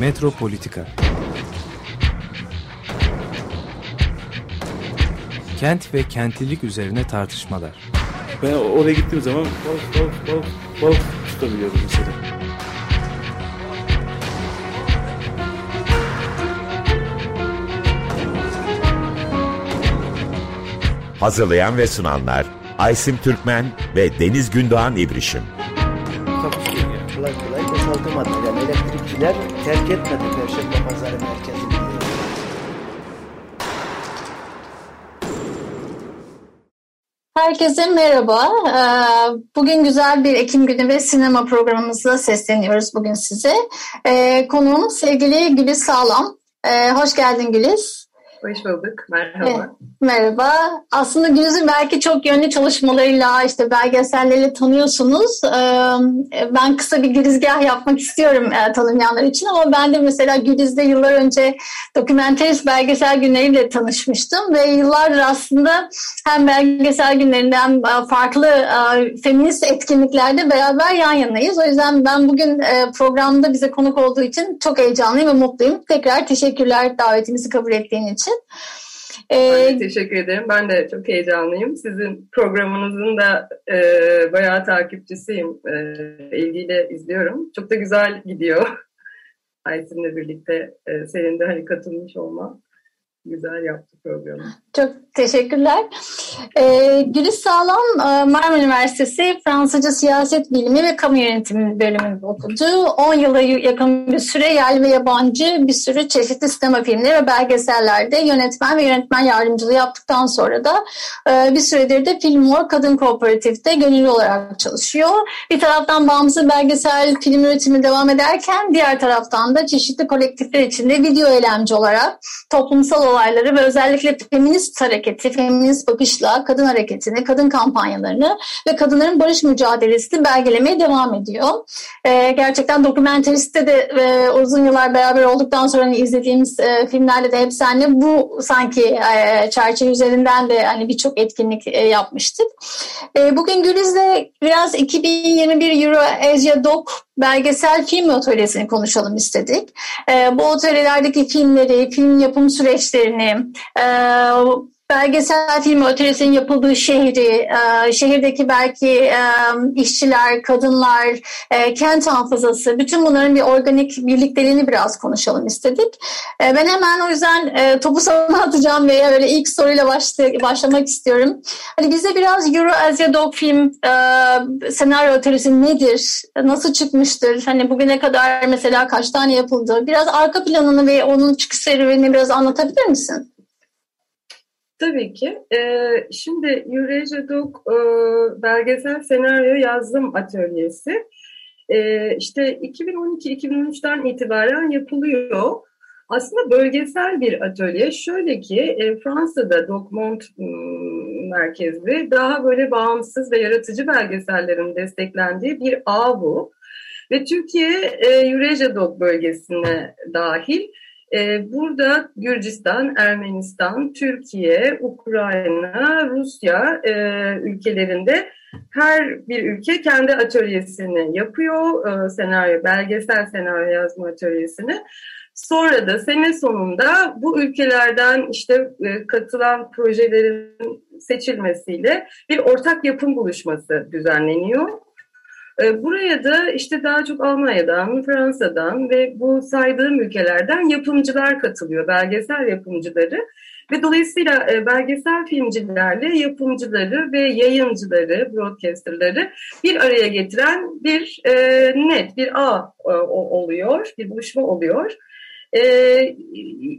Metropolitika Kent ve kentlilik üzerine tartışmalar. Ben oraya gittiğim zaman balık balık balık balık tutabiliyordum mesela. Hazırlayan ve sunanlar Aysim Türkmen ve Deniz Gündoğan İbrişim. Kolay kolay boşaltamadı. Yani elektrikçiler terk etmedi Perşembe Pazarı merkezini. Herkese merhaba. Ee, Bugün güzel bir Ekim günü ve sinema programımızla sesleniyoruz bugün size. Ee, Konuğumuz sevgili Güliz Sağlam. Ee, Hoş geldin Güliz. Hoş bulduk. Merhaba. Evet, merhaba. Aslında Gülüz'ü belki çok yönlü çalışmalarıyla, işte belgeselleriyle tanıyorsunuz. Ee, ben kısa bir girizgah yapmak istiyorum e, tanımayanlar için ama ben de mesela Gülüz'de yıllar önce dokumenterist belgesel günleriyle tanışmıştım ve yıllardır aslında hem belgesel günlerinde hem e, farklı e, feminist etkinliklerde beraber yan yanayız. O yüzden ben bugün programda bize konuk olduğu için çok heyecanlıyım ve mutluyum. Tekrar teşekkürler davetimizi kabul ettiğin için. Ben de teşekkür ederim. Ben de çok heyecanlıyım. Sizin programınızın da e, bayağı takipçisiyim. E, ilgiyle izliyorum. Çok da güzel gidiyor. Aysin'le birlikte e, senin de hani katılmış olma güzel yaptı programı. Çok teşekkürler. Ee, Güliz Sağlam e, Marmara Üniversitesi Fransızca Siyaset Bilimi ve Kamu Yönetimi bölümünde okudu. 10 yıla yakın bir süre yerli ve yabancı bir sürü çeşitli sinema filmleri ve belgesellerde yönetmen ve yönetmen yardımcılığı yaptıktan sonra da e, bir süredir de Filmor Kadın Kooperatif'te gönüllü olarak çalışıyor. Bir taraftan bağımsız belgesel film üretimi devam ederken diğer taraftan da çeşitli kolektifler içinde video eylemci olarak toplumsal olayları ve özellikle feminist hareketi, feminist bakışla kadın hareketini, kadın kampanyalarını ve kadınların barış mücadelesini belgelemeye devam ediyor. E, gerçekten dokumenteriste de e, uzun yıllar beraber olduktan sonra hani izlediğimiz e, filmlerde de hep seninle bu sanki e, çerçeve üzerinden de hani birçok etkinlik e, yapmıştık. E, bugün Güliz'le biraz 2021 Euro Asia Doc belgesel film atölyesini konuşalım istedik. E, bu atölyelerdeki filmleri, film yapım süreçlerini, e, belgesel film atölyesinin yapıldığı şehri, e, şehirdeki belki e, işçiler, kadınlar, e, kent hafızası, bütün bunların bir organik birlikteliğini biraz konuşalım istedik. Ben hemen o yüzden e, topu sana atacağım ve böyle ilk soruyla başla, başlamak istiyorum. Hani bize biraz Euro Asia Dog Film senaryo atölyesi nedir? Nasıl çıkmıştır? Hani bugüne kadar mesela kaç tane yapıldı? Biraz arka planını ve onun çıkış serüvenini biraz anlatabilir misin? Tabii ki. Ee, şimdi Eurasia Dog e, belgesel senaryo yazdım atölyesi. Ee, işte 2012-2013'ten itibaren yapılıyor. Aslında bölgesel bir atölye. Şöyle ki e, Fransa'da Docmont merkezli daha böyle bağımsız ve yaratıcı belgesellerin desteklendiği bir ağ bu. Ve Türkiye e, Eurasia Dog bölgesine dahil. Ee, burada Gürcistan, Ermenistan, Türkiye, Ukrayna, Rusya e, ülkelerinde her bir ülke kendi atölyesini yapıyor. E, senaryo, belgesel senaryo yazma atölyesini. Sonra da sene sonunda bu ülkelerden işte e, katılan projelerin seçilmesiyle bir ortak yapım buluşması düzenleniyor. Ee, buraya da işte daha çok Almanya'dan, Fransa'dan ve bu saydığım ülkelerden yapımcılar katılıyor, belgesel yapımcıları. Ve dolayısıyla e, belgesel filmcilerle yapımcıları ve yayıncıları, broadcasterları bir araya getiren bir e, net, bir ağ e, oluyor, bir buluşma oluyor. Ee,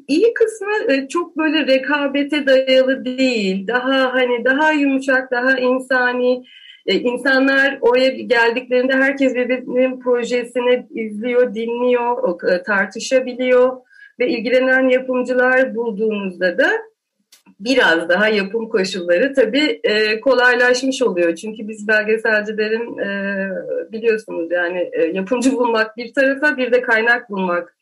iyi kısmı çok böyle rekabete dayalı değil. Daha hani daha yumuşak, daha insani, e, insanlar oraya geldiklerinde herkes birbirinin projesini izliyor, dinliyor, e, tartışabiliyor ve ilgilenen yapımcılar bulduğunuzda da biraz daha yapım koşulları tabii e, kolaylaşmış oluyor. Çünkü biz belgeselcilerin e, biliyorsunuz yani e, yapımcı bulmak bir tarafa bir de kaynak bulmak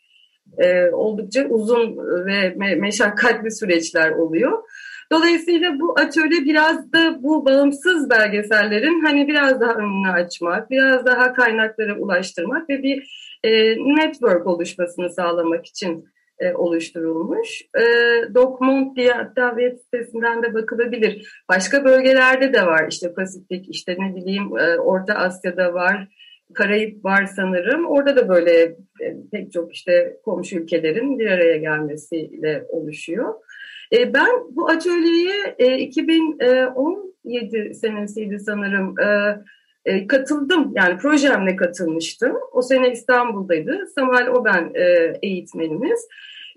e, oldukça uzun ve me meşakkatli süreçler oluyor. Dolayısıyla bu atölye biraz da bu bağımsız belgesellerin hani biraz daha önünü açmak, biraz daha kaynaklara ulaştırmak ve bir e, network oluşmasını sağlamak için e, oluşturulmuş. E, Docmont diye hatta web sitesinden de bakılabilir. Başka bölgelerde de var. İşte Pasifik, işte ne bileyim e, Orta Asya'da var. Karayip var sanırım. Orada da böyle e, pek çok işte komşu ülkelerin bir araya gelmesiyle oluşuyor. E, ben bu atölyeye e, 2017 senesiydi sanırım. E, e, katıldım yani projemle katılmıştım. O sene İstanbul'daydı. Samuel Oben e, eğitmenimiz.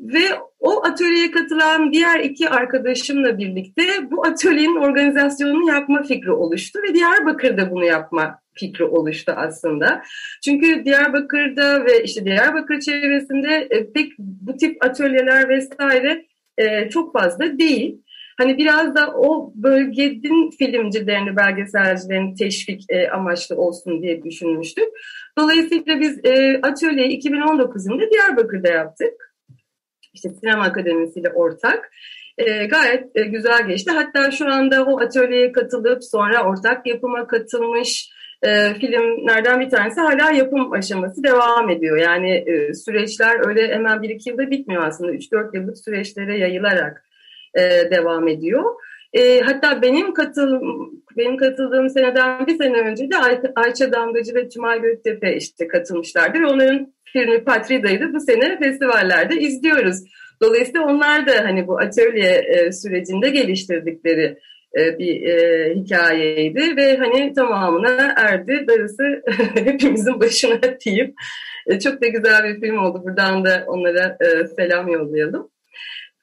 Ve o atölyeye katılan diğer iki arkadaşımla birlikte bu atölyenin organizasyonunu yapma fikri oluştu ve Diyarbakır'da bunu yapma fikri oluştu aslında. Çünkü Diyarbakır'da ve işte Diyarbakır çevresinde e, pek bu tip atölyeler vesaire e, çok fazla değil. Hani biraz da o bölgenin filmcilerini, belgeselcilerini teşvik e, amaçlı olsun diye düşünmüştük. Dolayısıyla biz e, atölyeyi 2019 yılında Diyarbakır'da yaptık. İşte Sinema Akademisi ile ortak. E, gayet e, güzel geçti. Hatta şu anda o atölyeye katılıp sonra ortak yapıma katılmış e, filmlerden bir tanesi hala yapım aşaması devam ediyor. Yani e, süreçler öyle hemen bir iki yılda bitmiyor aslında. 3-4 yıllık süreçlere yayılarak e, devam ediyor. E, hatta benim katıl benim katıldığım seneden bir sene önce de Ay Ayça Damgacı ve Tümay Göktepe işte katılmışlardı ve onların filmi Patrida'yı da bu sene festivallerde izliyoruz. Dolayısıyla onlar da hani bu atölye e, sürecinde geliştirdikleri bir e, hikayeydi ve hani tamamına erdi. Darısı hepimizin başına diyeyim. E, çok da güzel bir film oldu. Buradan da onlara e, selam yollayalım.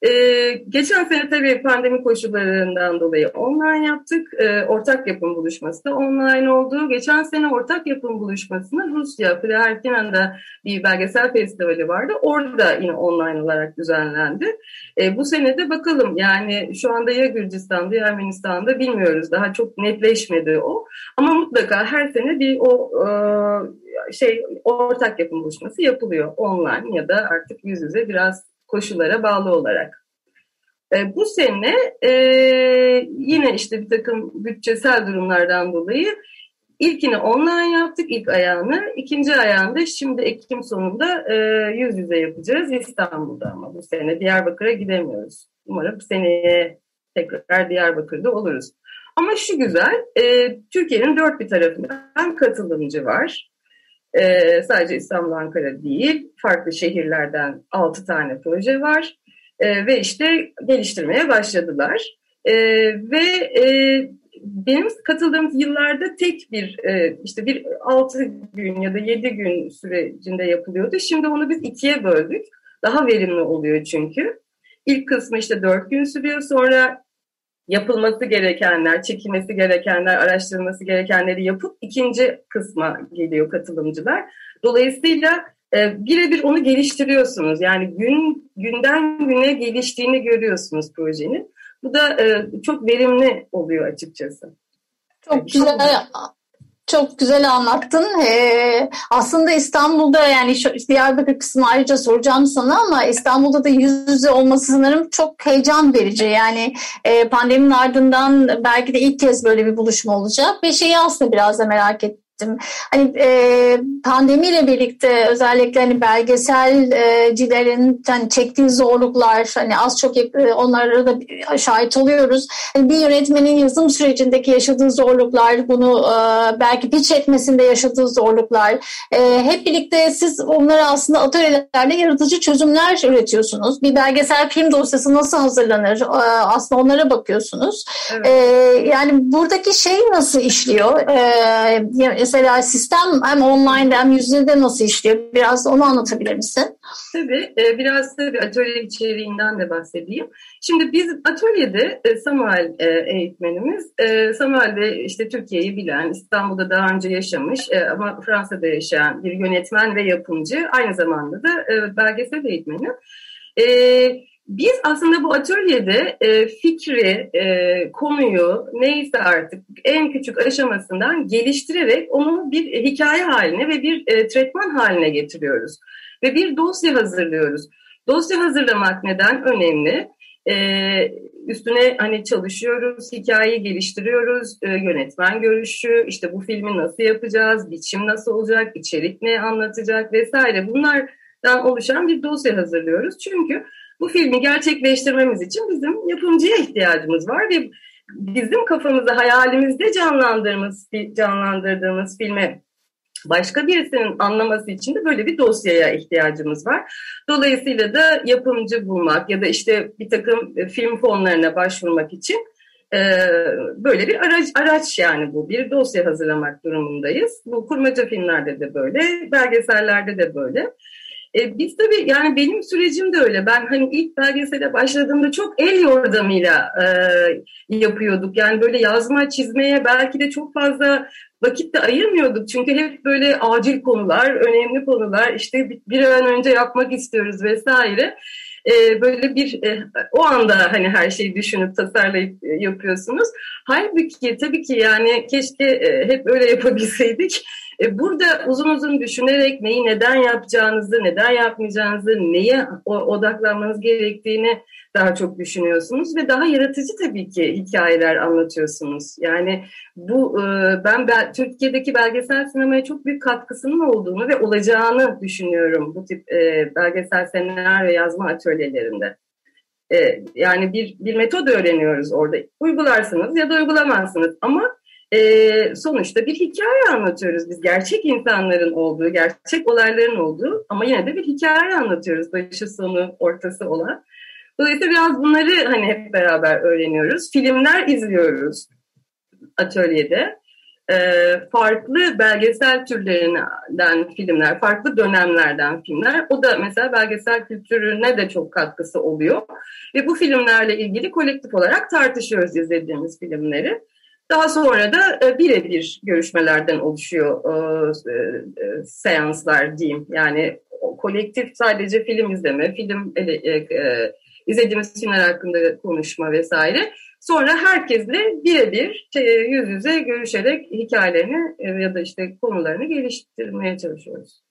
Ee, geçen sene tabii pandemi koşullarından dolayı online yaptık. Ee, ortak yapım buluşması da online oldu. Geçen sene ortak yapım buluşmasında Rusya, Plärkina'da bir belgesel festivali vardı. Orada yine online olarak düzenlendi. Ee, bu sene de bakalım yani şu anda ya Gürcistan'da ya Ermenistan'da bilmiyoruz. Daha çok netleşmedi o. Ama mutlaka her sene bir o e, şey ortak yapım buluşması yapılıyor online ya da artık yüz yüze biraz koşullara bağlı olarak. E, bu sene e, yine işte bir takım bütçesel durumlardan dolayı ilkini online yaptık ilk ayağını. ikinci ayağında şimdi Ekim sonunda e, yüz yüze yapacağız İstanbul'da ama bu sene Diyarbakır'a gidemiyoruz. Umarım seneye tekrar Diyarbakır'da oluruz. Ama şu güzel, e, Türkiye'nin dört bir tarafından katılımcı var. E, sadece İstanbul, Ankara değil, farklı şehirlerden altı tane proje var. E, ve işte geliştirmeye başladılar. E, ve e, benim katıldığım yıllarda tek bir e, işte bir altı gün ya da yedi gün sürecinde yapılıyordu. Şimdi onu biz ikiye böldük. Daha verimli oluyor çünkü. İlk kısmı işte dört gün sürüyor. Sonra yapılması gerekenler, çekilmesi gerekenler, araştırılması gerekenleri yapıp ikinci kısma geliyor katılımcılar. Dolayısıyla e, birebir onu geliştiriyorsunuz. Yani gün günden güne geliştiğini görüyorsunuz projenin. Bu da e, çok verimli oluyor açıkçası. Çok güzel çok güzel anlattın. Ee, aslında İstanbul'da yani şu, Diyarbakır kısmı ayrıca soracağım sana ama İstanbul'da da yüz yüze olması sanırım çok heyecan verici. Yani e, pandeminin ardından belki de ilk kez böyle bir buluşma olacak ve şeyi aslında biraz da merak ettim ettim. Hani e, pandemiyle birlikte özellikle hani belgeselcilerin hani çektiği zorluklar hani az çok e, onlara da şahit oluyoruz. Hani bir yönetmenin yazım sürecindeki yaşadığı zorluklar, bunu e, belki pitch etmesinde yaşadığı zorluklar. E, hep birlikte siz onlara aslında atölyelerde yaratıcı çözümler üretiyorsunuz. Bir belgesel film dosyası nasıl hazırlanır? E, aslında onlara bakıyorsunuz. Evet. E, yani buradaki şey nasıl işliyor? E, mesela sistem hem online hem yüzde nasıl işliyor? Biraz onu anlatabilir misin? Tabii. E, biraz tabii atölye içeriğinden de bahsedeyim. Şimdi biz atölyede e, Samuel e, eğitmenimiz, Samuel de işte Türkiye'yi bilen, İstanbul'da daha önce yaşamış ama Fransa'da yaşayan bir yönetmen ve yapımcı. Aynı zamanda da belgesel eğitmeni. Biz aslında bu atölyede e, fikri, e, konuyu neyse artık en küçük aşamasından geliştirerek onu bir hikaye haline ve bir e, tretman haline getiriyoruz. Ve bir dosya hazırlıyoruz. Dosya hazırlamak neden önemli? e, üstüne hani çalışıyoruz, hikayeyi geliştiriyoruz, e, yönetmen görüşü, işte bu filmi nasıl yapacağız, biçim nasıl olacak, içerik ne anlatacak vesaire. Bunlardan oluşan bir dosya hazırlıyoruz. Çünkü bu filmi gerçekleştirmemiz için bizim yapımcıya ihtiyacımız var ve bizim kafamızda, hayalimizde canlandırdığımız, canlandırdığımız filme başka birisinin anlaması için de böyle bir dosyaya ihtiyacımız var. Dolayısıyla da yapımcı bulmak ya da işte bir takım film fonlarına başvurmak için e, böyle bir araç, araç yani bu bir dosya hazırlamak durumundayız. Bu kurmaca filmlerde de böyle, belgesellerde de böyle. E, biz tabii yani benim sürecim de öyle. Ben hani ilk belgesele başladığımda çok el yordamıyla e, yapıyorduk. Yani böyle yazma, çizmeye belki de çok fazla vakit de ayırmıyorduk. Çünkü hep böyle acil konular, önemli konular, işte bir, an önce yapmak istiyoruz vesaire. E, böyle bir e, o anda hani her şeyi düşünüp tasarlayıp e, yapıyorsunuz. Halbuki tabii ki yani keşke e, hep öyle yapabilseydik. E, burada uzun uzun düşünerek neyi neden yapacağınızı, neden yapmayacağınızı, neye odaklanmanız gerektiğini daha çok düşünüyorsunuz ve daha yaratıcı tabii ki hikayeler anlatıyorsunuz. Yani bu e, ben Türkiye'deki belgesel sinemaya çok büyük katkısının olduğunu ve olacağını düşünüyorum bu tip e, belgesel senaryo yazma atölyelerinde. Yani bir, bir metod öğreniyoruz orada. Uygularsınız ya da uygulamazsınız ama e, sonuçta bir hikaye anlatıyoruz biz. Gerçek insanların olduğu, gerçek olayların olduğu ama yine de bir hikaye anlatıyoruz. Başı sonu ortası olan. Dolayısıyla biraz bunları hani hep beraber öğreniyoruz. Filmler izliyoruz atölyede. E, farklı belgesel türlerinden filmler, farklı dönemlerden filmler. O da mesela belgesel kültürüne de çok katkısı oluyor. Ve bu filmlerle ilgili kolektif olarak tartışıyoruz izlediğimiz filmleri. Daha sonra da e, birebir görüşmelerden oluşuyor e, e, seanslar diyeyim. Yani kolektif sadece film izleme, film izlediğimiz filmler hakkında konuşma vesaire. Sonra herkesle birebir yüz yüze görüşerek hikayelerini ya da işte konularını geliştirmeye çalışıyoruz.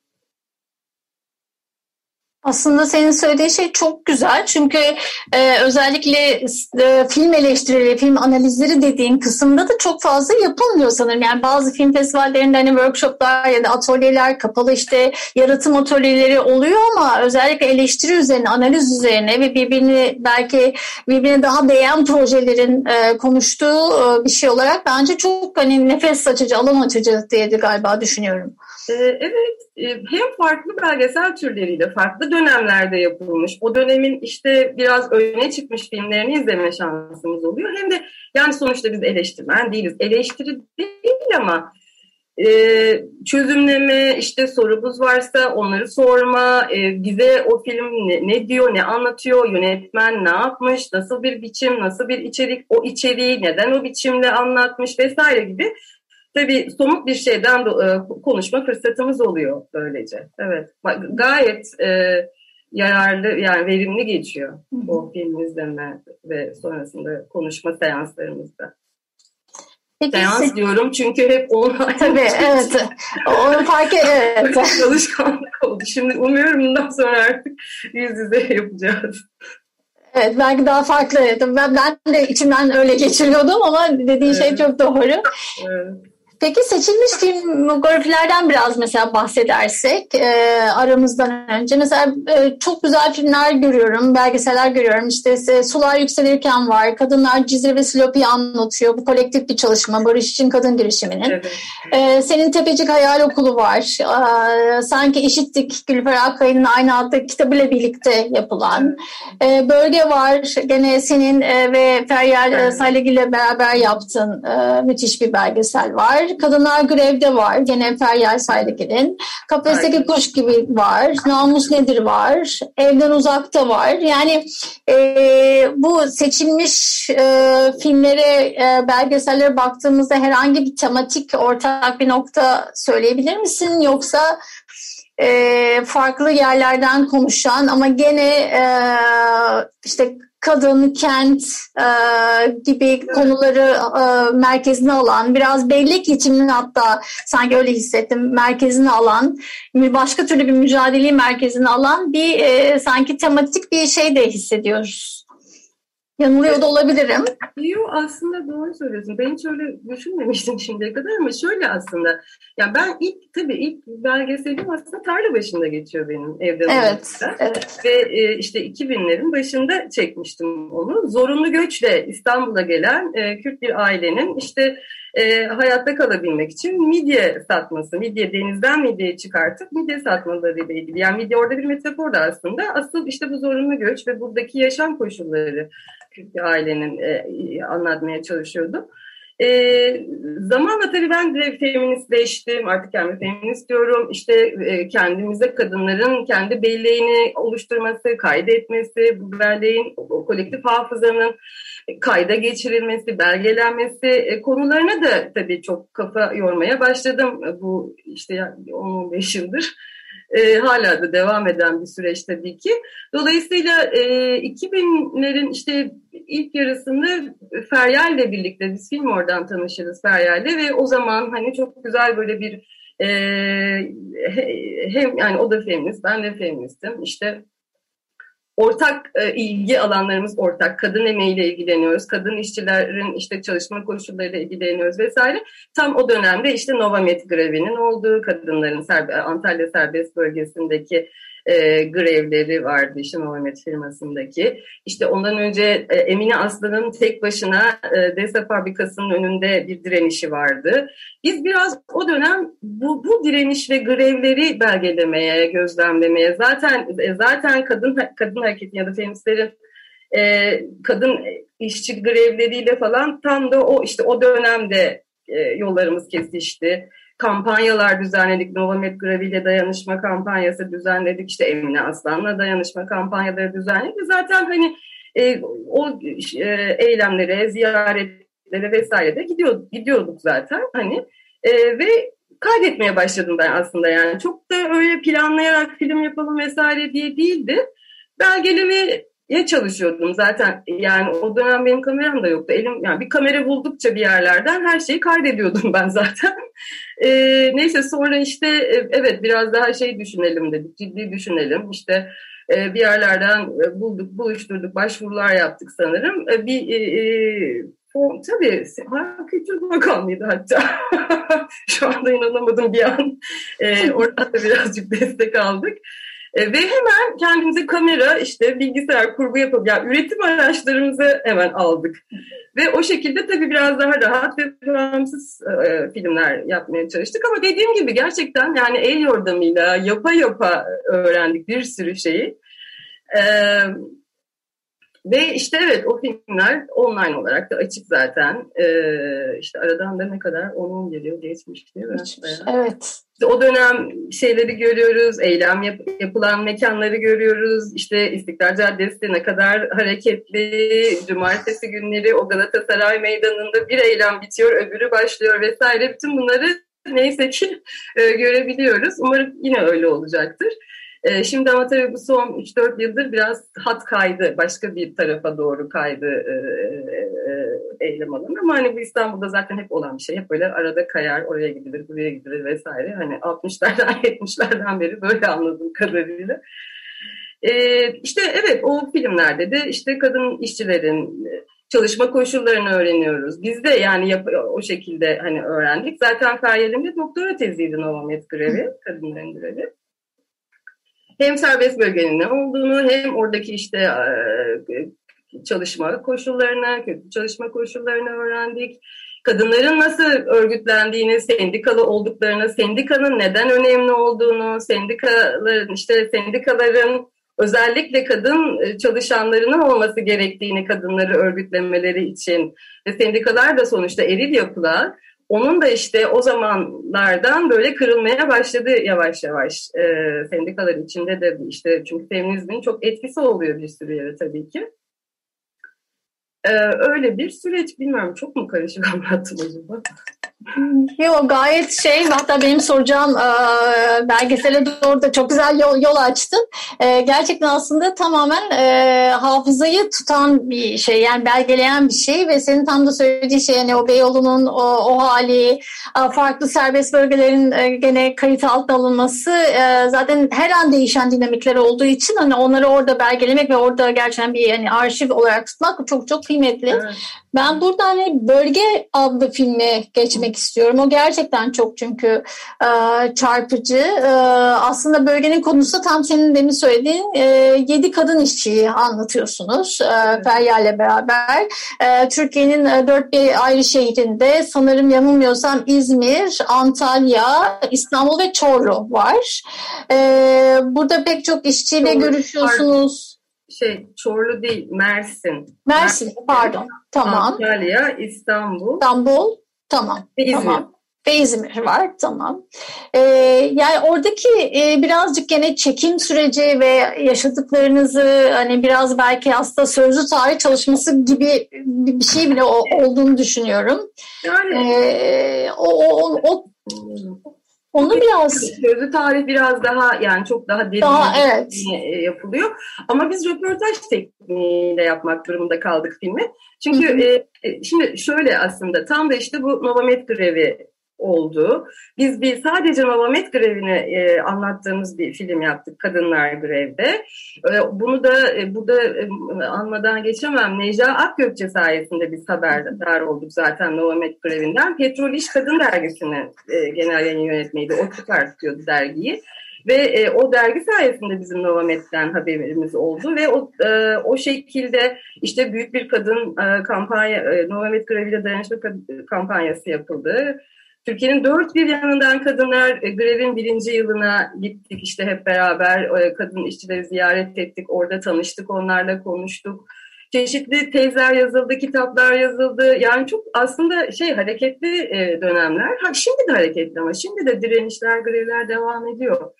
Aslında senin söylediğin şey çok güzel çünkü e, özellikle e, film eleştirileri, film analizleri dediğin kısımda da çok fazla yapılmıyor sanırım. Yani bazı film festivallerinde hani workshoplar ya da atölyeler, kapalı işte yaratım atölyeleri oluyor ama özellikle eleştiri üzerine, analiz üzerine ve birbirini belki birbirine daha değen projelerin e, konuştuğu e, bir şey olarak bence çok hani nefes açıcı, alan açıcı diye de galiba düşünüyorum. Ee, evet, e, hem farklı belgesel türleriyle farklı dönemlerde yapılmış, o dönemin işte biraz öne çıkmış filmlerini izleme şansımız oluyor. Hem de yani sonuçta biz eleştirmen değiliz. Eleştiri değil ama e, çözümleme, işte sorumuz varsa onları sorma, e, bize o film ne, ne diyor, ne anlatıyor, yönetmen ne yapmış, nasıl bir biçim, nasıl bir içerik, o içeriği neden o biçimde anlatmış vesaire gibi tabii somut bir şeyden e, konuşma fırsatımız oluyor böylece. Evet, gayet e, yararlı yani verimli geçiyor o film izleme ve sonrasında konuşma seanslarımızda. Peki, Seans diyorum çünkü hep online. Tabii evet. Onu fark evet. Çalışkanlık oldu. Şimdi umuyorum bundan sonra artık yüz yüze yapacağız. Evet belki daha farklı. Ben, ben de içimden öyle geçiriyordum ama dediğin şey evet. şey çok doğru. Evet. Peki seçilmiş filmografilerden biraz mesela bahsedersek e, aramızdan önce mesela e, çok güzel filmler görüyorum, belgeseller görüyorum. İşte e, Sular Yükselirken var, Kadınlar Cizre ve Silopi'yi anlatıyor. Bu kolektif bir çalışma, Barış için Kadın girişiminin. Evet. E, senin Tepecik Hayal Okulu var. E, sanki eşittik Gülfer Akkaya'nın aynı adlı kitabıyla birlikte yapılan. E, bölge var, gene senin e, ve Feryal evet. Saygı ile beraber yaptığın e, müthiş bir belgesel var. Kadınlar Grevde var. Gene Feryal Saydık'ın. Kafesteki Kuş gibi var. Namus Nedir var. Evden Uzakta var. Yani e, bu seçilmiş e, filmlere, e, belgesellere baktığımızda herhangi bir tematik, ortak bir nokta söyleyebilir misin? Yoksa e, farklı yerlerden konuşan ama gene e, işte kadın, kent e, gibi konuları e, merkezine alan, biraz bellek geçiminin hatta sanki öyle hissettim, merkezine alan, başka türlü bir mücadeleyi merkezine alan bir e, sanki tematik bir şey de hissediyoruz. Yanılıyor da olabilirim. Yok aslında doğru söylüyorsun. Ben hiç öyle düşünmemiştim şimdiye kadar ama şöyle aslında. Ya ben ilk tabii ilk belgeselim aslında tarla başında geçiyor benim evde. Evet, evet. Ve e, işte 2000'lerin başında çekmiştim onu. Zorunlu göçle İstanbul'a gelen e, Kürt bir ailenin işte e, hayatta kalabilmek için midye satması, midye denizden midye çıkartıp midye satmalarıyla ilgili. Yani midye orada bir metafor da aslında. Asıl işte bu zorunlu göç ve buradaki yaşam koşulları Kürt bir ailenin e, anlatmaya çalışıyordum. E, zamanla tabii ben de feministleştim. Artık kendimi feminist diyorum. İşte e, kendimize kadınların kendi belleğini oluşturması, kaydetmesi, bu belleğin o kolektif hafızanın kayda geçirilmesi, belgelenmesi e, konularına da tabii çok kafa yormaya başladım. Bu işte 10-15 yıldır. E, hala da devam eden bir süreç tabii ki. Dolayısıyla e, 2000'lerin işte ilk yarısında Feryal'le birlikte biz film oradan tanışırız Feryal'le ve o zaman hani çok güzel böyle bir e, hem yani o da feminist ben de feministim işte ortak e, ilgi alanlarımız ortak. Kadın emeğiyle ilgileniyoruz. Kadın işçilerin işte çalışma koşullarıyla ilgileniyoruz vesaire. Tam o dönemde işte Novamet grevinin olduğu, kadınların serbe, Antalya serbest bölgesindeki e, grevleri vardı işte Novamet firmasındaki. İşte ondan önce e, Emine Aslan'ın tek başına e, DESA fabrikasının önünde bir direnişi vardı. Biz biraz o dönem bu, bu direniş ve grevleri belgelemeye, gözlemlemeye zaten e, zaten kadın kadın hareketi ya da feministlerin e, kadın işçi grevleriyle falan tam da o işte o dönemde e, yollarımız kesişti kampanyalar düzenledik. Novamet greviyle dayanışma kampanyası düzenledik. İşte Emine Aslan'la dayanışma kampanyaları düzenledik. Zaten hani e, o e, eylemlere, ziyaretlere vesaire de gidiyor, gidiyorduk zaten. Hani e, ve kaydetmeye başladım ben aslında yani. Çok da öyle planlayarak film yapalım vesaire diye değildi. Belgelemeye çalışıyordum zaten yani o dönem benim kameram da yoktu. Elim yani bir kamera buldukça bir yerlerden her şeyi kaydediyordum ben zaten. E, neyse sonra işte e, evet biraz daha şey düşünelim dedik, ciddi düşünelim. İşte e, bir yerlerden e, bulduk, buluşturduk, başvurular yaptık sanırım. E, bir e, e, o, tabii Kültür Bakanlığı'ydı hatta. Şu anda inanamadım bir an. E, oradan da birazcık destek aldık. E, ve hemen kendimize kamera, işte bilgisayar kurgu yapıp, yani üretim araçlarımızı hemen aldık. Ve o şekilde tabii biraz daha rahat ve bağımsız e, filmler yapmaya çalıştık. Ama dediğim gibi gerçekten yani el yordamıyla yapa yapa öğrendik bir sürü şeyi. E, ve işte evet o filmler online olarak da açık zaten. Ee, işte aradan da ne kadar 10-11 yıl geçmiş değil mi? Evet. İşte o dönem şeyleri görüyoruz, eylem yap, yapılan mekanları görüyoruz. İşte İstiklal Caddesi ne kadar hareketli, cumartesi günleri o Galatasaray Meydanı'nda bir eylem bitiyor, öbürü başlıyor vesaire. Bütün bunları neyse ki e, görebiliyoruz. Umarım yine öyle olacaktır. E, şimdi ama tabii bu son 3-4 yıldır biraz hat kaydı, başka bir tarafa doğru kaydı e, e, e, eylem alanı. Ama hani bu İstanbul'da zaten hep olan bir şey. Hep böyle arada kayar, oraya gidilir, buraya gidilir vesaire. Hani 60'lardan, 70'lerden beri böyle anladığım kadarıyla. E, işte evet o filmlerde de işte kadın işçilerin e, çalışma koşullarını öğreniyoruz. Biz de yani yap, o şekilde hani öğrendik. Zaten Feryal'in doktora teziydi Novamet grevi, kadınların grevi hem serbest bölgenin ne olduğunu hem oradaki işte e, çalışma koşullarını, kötü çalışma koşullarını öğrendik. Kadınların nasıl örgütlendiğini, sendikalı olduklarını, sendikanın neden önemli olduğunu, sendikaların işte sendikaların özellikle kadın e, çalışanlarının olması gerektiğini kadınları örgütlemeleri için ve sendikalar da sonuçta eril yapılar onun da işte o zamanlardan böyle kırılmaya başladı yavaş yavaş e, sendikalar içinde de işte çünkü feminizmin çok etkisi oluyor bir sürü yere tabii ki. E, öyle bir süreç bilmiyorum çok mu karışık anlattım acaba? Yok gayet şey hatta benim soracağım e, belgesele doğru da çok güzel yol, yol açtın. E, gerçekten aslında tamamen e, hafızayı tutan bir şey yani belgeleyen bir şey ve senin tam da söylediği şey yani o Beyoğlu'nun o, o hali e, farklı serbest bölgelerin e, gene kayıt altına alınması e, zaten her an değişen dinamikler olduğu için hani onları orada belgelemek ve orada gerçekten bir yani arşiv olarak tutmak çok çok kıymetli. Evet. Ben burada hani Bölge adlı filmi geçmek istiyorum. O gerçekten çok çünkü e, çarpıcı. E, aslında bölgenin konusu tam senin demin söylediğin e, yedi kadın işçiyi anlatıyorsunuz e, Feryal'le beraber. E, Türkiye'nin e, dört bir ayrı şehrinde sanırım yanılmıyorsam İzmir, Antalya, İstanbul ve Çorlu var. E, burada pek çok işçiyle Çorlu, görüşüyorsunuz şey Çorlu değil Mersin. Mersin, pardon. Tamam. Antalya, İstanbul. İstanbul. Tamam. Ve İzmir. Tamam. Ve İzmir var tamam. Ee, yani oradaki e, birazcık gene çekim süreci ve yaşadıklarınızı hani biraz belki aslında sözlü tarih çalışması gibi bir şey bile o, olduğunu düşünüyorum. Yani ee, o, o, o, onu biraz sözlü tarih biraz daha yani çok daha derin daha, evet. E, yapılıyor. Ama biz röportaj tekniğiyle yapmak durumunda kaldık filmi. Çünkü hı hı. E, e, şimdi şöyle aslında tam da işte bu Novamed grevi oldu. Biz bir sadece Mavamet grevini e, anlattığımız bir film yaptık Kadınlar Grev'de. E, bunu da e, burada e, anmadan geçemem. Necla Akgökçe sayesinde biz haberdar olduk zaten Mavamet grevinden. Petrol İş Kadın Dergisi'nin e, genel yayın yönetmeydi. O çıkartıyordu dergiyi. Ve e, o dergi sayesinde bizim Novamet'ten haberimiz oldu ve o e, o şekilde işte büyük bir kadın e, kampanya e, Novamet greviyle dayanışma kampanyası yapıldı. Türkiye'nin dört bir yanından kadınlar e, grevin birinci yılına gittik işte hep beraber e, kadın işçileri ziyaret ettik orada tanıştık onlarla konuştuk çeşitli tezler yazıldı kitaplar yazıldı yani çok aslında şey hareketli e, dönemler ha, şimdi de hareketli ama şimdi de direnişler grevler devam ediyor.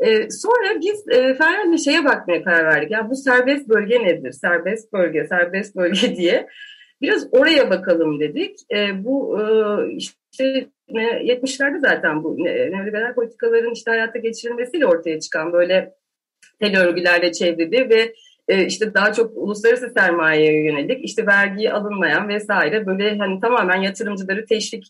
Ee, sonra biz e, Ferhan'la şeye bakmaya karar verdik. Ya bu serbest bölge nedir? Serbest bölge, serbest bölge diye. Biraz oraya bakalım dedik. E, bu e, işte 70'lerde zaten bu neoliberal politikaların işte hayata geçirilmesiyle ortaya çıkan böyle tel örgülerle çevrili ve e, işte daha çok uluslararası sermayeye yönelik işte vergi alınmayan vesaire böyle hani tamamen yatırımcıları teşvik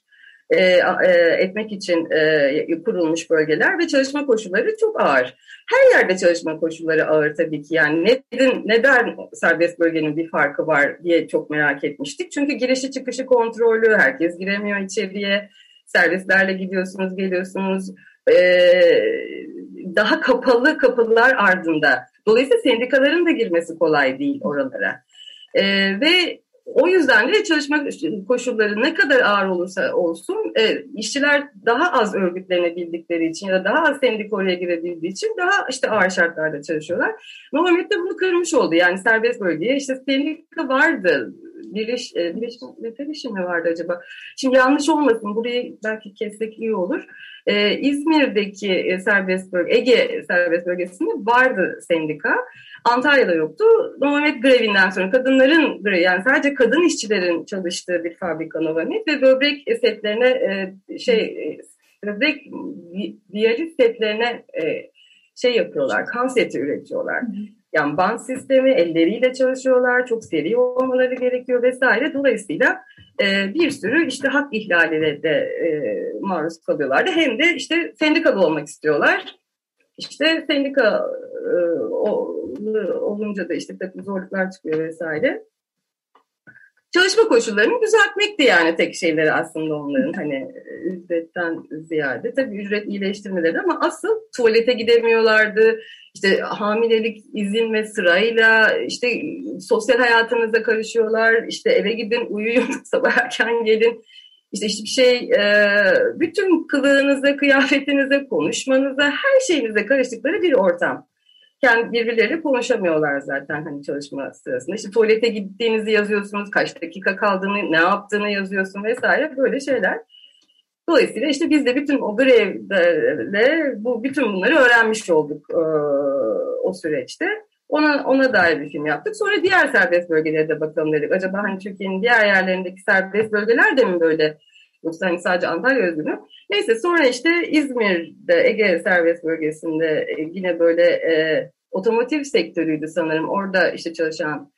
e, e, etmek için e, kurulmuş bölgeler ve çalışma koşulları çok ağır. Her yerde çalışma koşulları ağır tabii ki. Yani neden, neden serbest bölgenin bir farkı var diye çok merak etmiştik. Çünkü girişi çıkışı kontrolü, herkes giremiyor içeriye. Servislerle gidiyorsunuz, geliyorsunuz. Ee, daha kapalı kapılar ardında. Dolayısıyla sendikaların da girmesi kolay değil oralara. Ee, ve o yüzden de çalışma koşulları ne kadar ağır olursa olsun e, işçiler daha az örgütlenebildikleri için ya da daha az sendika oraya girebildiği için daha işte ağır şartlarda çalışıyorlar. Muhammed de bunu kırmış oldu. Yani serbest bölgeye işte sendika vardı. Birleş, e, birleşim, mi vardı acaba? Şimdi yanlış olmasın burayı belki kessek iyi olur. Ee, İzmir'deki e, serbest bölge, Ege serbest bölgesinde vardı sendika. Antalya'da yoktu. Novamet grevinden sonra kadınların yani sadece kadın işçilerin çalıştığı bir fabrika Novamet ve böbrek setlerine e, şey böbrek diyaliz setlerine şey yapıyorlar, kan seti üretiyorlar. Yani band sistemi, elleriyle çalışıyorlar, çok seri olmaları gerekiyor vesaire. Dolayısıyla e, bir sürü işte hak ihlaline de e, maruz kalıyorlardı. Hem de işte sendikalı olmak istiyorlar. İşte sendika e, olunca da işte takım zorluklar çıkıyor vesaire. Çalışma koşullarını düzeltmekti yani tek şeyleri aslında onların hani ücretten ziyade. Tabii ücret iyileştirmeleri ama asıl tuvalete gidemiyorlardı. İşte hamilelik izin ve sırayla işte sosyal hayatınıza karışıyorlar. İşte eve gidin uyuyun sabah erken gelin işte hiçbir şey e, bütün kılığınıza, kıyafetinize, konuşmanıza, her şeyinize karıştıkları bir ortam. Kendi birbirleriyle konuşamıyorlar zaten hani çalışma sırasında. İşte tuvalete gittiğinizi yazıyorsunuz, kaç dakika kaldığını, ne yaptığını yazıyorsun vesaire böyle şeyler. Dolayısıyla işte biz de bütün o grevle bu bütün bunları öğrenmiş olduk e, o süreçte. Ona, ona dair bir film yaptık. Sonra diğer serbest bölgelere de bakalım dedik. Acaba hani Türkiye'nin diğer yerlerindeki serbest bölgeler de mi böyle Yoksa hani sadece Antalya özgü mü? Neyse sonra işte İzmir'de Ege serbest bölgesinde e, yine böyle e, otomotiv sektörüydü sanırım. Orada işte çalışan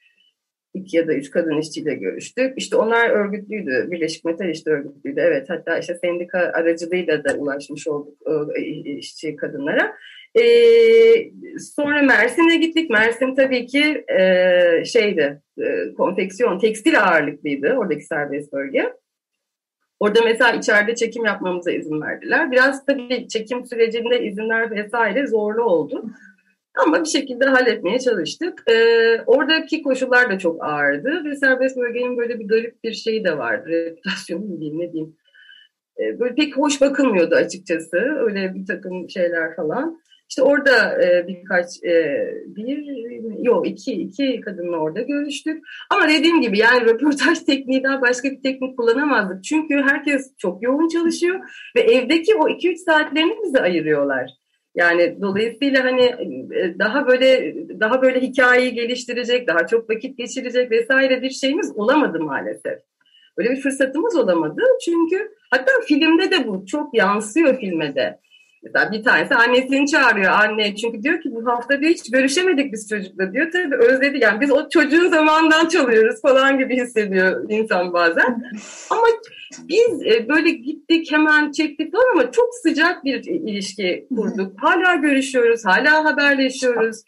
iki ya da üç kadın işçiyle görüştük. İşte onlar örgütlüydü. Birleşik Metal işte örgütlüydü. Evet hatta işte sendika aracılığıyla da ulaşmış olduk e, işçi kadınlara. Ee, sonra Mersin'e gittik. Mersin tabii ki e, şeydi, e, konfeksiyon, tekstil ağırlıklıydı oradaki serbest bölge. Orada mesela içeride çekim yapmamıza izin verdiler. Biraz tabii çekim sürecinde izinler vesaire zorlu oldu. Ama bir şekilde halletmeye çalıştık. Ee, oradaki koşullar da çok ağırdı ve serbest bölgenin böyle bir garip bir şeyi de vardı. Reputasyonu mu diyeyim ne diyeyim. Ee, böyle pek hoş bakılmıyordu açıkçası. Öyle bir takım şeyler falan. İşte orada e, birkaç e, bir yok iki iki kadınla orada görüştük. Ama dediğim gibi yani röportaj tekniğinden başka bir teknik kullanamazdık. Çünkü herkes çok yoğun çalışıyor ve evdeki o 2-3 saatlerini bize ayırıyorlar. Yani dolayısıyla hani e, daha böyle daha böyle hikayeyi geliştirecek, daha çok vakit geçirecek vesaire bir şeyimiz olamadı maalesef. Öyle bir fırsatımız olamadı. Çünkü hatta filmde de bu çok yansıyor filme de. Mesela bir tanesi annesini çağırıyor anne çünkü diyor ki bu hafta diyor hiç görüşemedik biz çocukla diyor. Tabii özledi yani biz o çocuğun zamandan çalıyoruz falan gibi hissediyor insan bazen. Ama biz e, böyle gittik hemen çektik falan ama çok sıcak bir ilişki kurduk. Hala görüşüyoruz, hala haberleşiyoruz.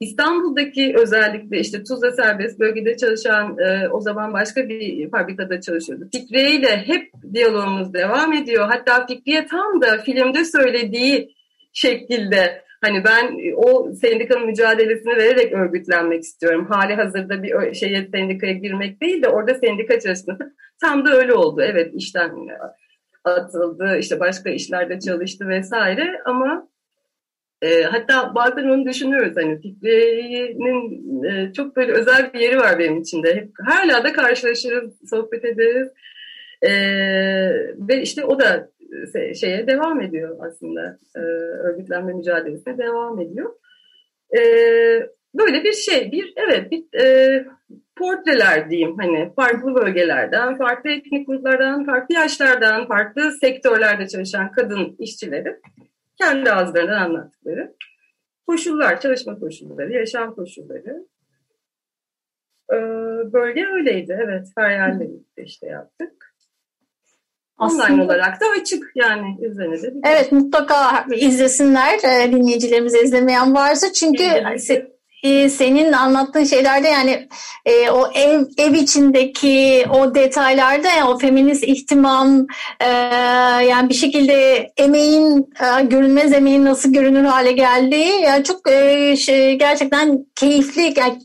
İstanbul'daki özellikle işte Tuzla serbest bölgede çalışan e, o zaman başka bir fabrikada çalışıyordu. Fikriye ile hep diyalogumuz devam ediyor. Hatta Fikriye tam da filmde söylediği şekilde hani ben o sendikanın mücadelesini vererek örgütlenmek istiyorum. Hali hazırda bir şeye sendikaya girmek değil de orada sendika çalışması tam da öyle oldu. Evet işten atıldı, işte başka işlerde çalıştı vesaire ama e, hatta bazen onu düşünüyoruz hani Fikri'nin e, çok böyle özel bir yeri var benim içinde. Hep, hala da karşılaşırız, sohbet ederiz. E, ve işte o da şeye devam ediyor aslında. E, örgütlenme mücadelesine devam ediyor. E, böyle bir şey, bir evet bir e, portreler diyeyim hani farklı bölgelerden, farklı etnik gruplardan, farklı yaşlardan, farklı sektörlerde çalışan kadın işçileri kendi ağızlarından anlattıkları koşullar, çalışma koşulları, yaşam koşulları. Ee, bölge öyleydi. Evet, Feryal'le işte yaptık. Aslında, Online olarak da açık yani izlenir. Evet mutlaka izlesinler e, dinleyicilerimiz izlemeyen varsa çünkü e, senin anlattığın şeylerde yani e, o ev ev içindeki o detaylarda yani o feminist ihtimam e, yani bir şekilde emeğin e, görünmez emeğin nasıl görünür hale geldiği yani çok e, şey, gerçekten keyifli yani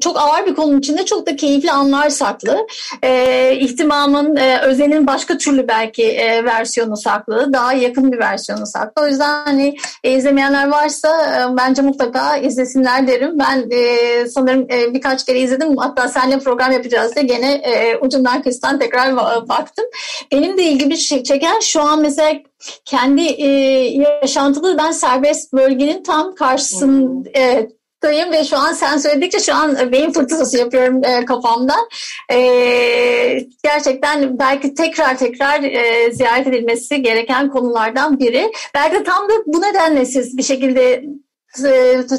çok ağır bir konunun içinde çok da keyifli anlar saklı. E, ihtimamın e, özelin başka türlü belki e, versiyonu saklı. Daha yakın bir versiyonu saklı. O yüzden hani e, izlemeyenler varsa e, bence mutlaka izlesinler derim. Ben e, sanırım e, birkaç kere izledim. Hatta seninle program yapacağız diye gene e, ucundan kıstan tekrar baktım. Benim de ilgimi çeken şu an mesela kendi e, yaşantılı ben serbest bölgenin tam karşısında e, ve şu an sen söyledikçe şu an beyin fırtınası yapıyorum e, kafamdan. E, gerçekten belki tekrar tekrar e, ziyaret edilmesi gereken konulardan biri. Belki de tam da bu nedenle siz bir şekilde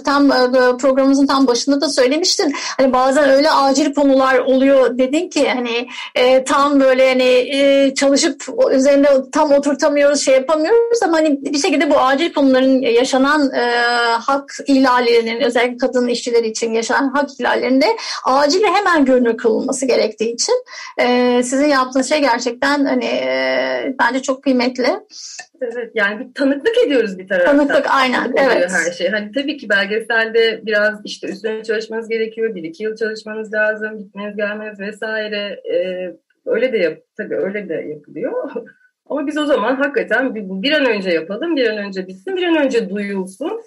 tam e, programımızın tam başında da söylemiştin. Hani bazen öyle acil konular oluyor dedin ki hani e, tam böyle hani e, çalışıp üzerinde tam oturtamıyoruz, şey yapamıyoruz ama hani bir şekilde bu acil konuların yaşanan e, hak ihlallerinin özellikle kadın işçiler için yaşanan hak ihlallerinde acil ve hemen görünür kılınması gerektiği için e, sizin yaptığınız şey gerçekten hani e, bence çok kıymetli. Evet yani bir tanıklık ediyoruz bir taraftan. Tanıklık aynen evet. Her şey. Hani tabii ki belgeselde biraz işte üstüne çalışmanız gerekiyor. Bir iki yıl çalışmanız lazım. Gitmeniz gelmeniz vesaire. Ee, öyle de yap tabii öyle de yapılıyor. Ama biz o zaman hakikaten bir, bir an önce yapalım, bir an önce bitsin, bir an önce duyulsun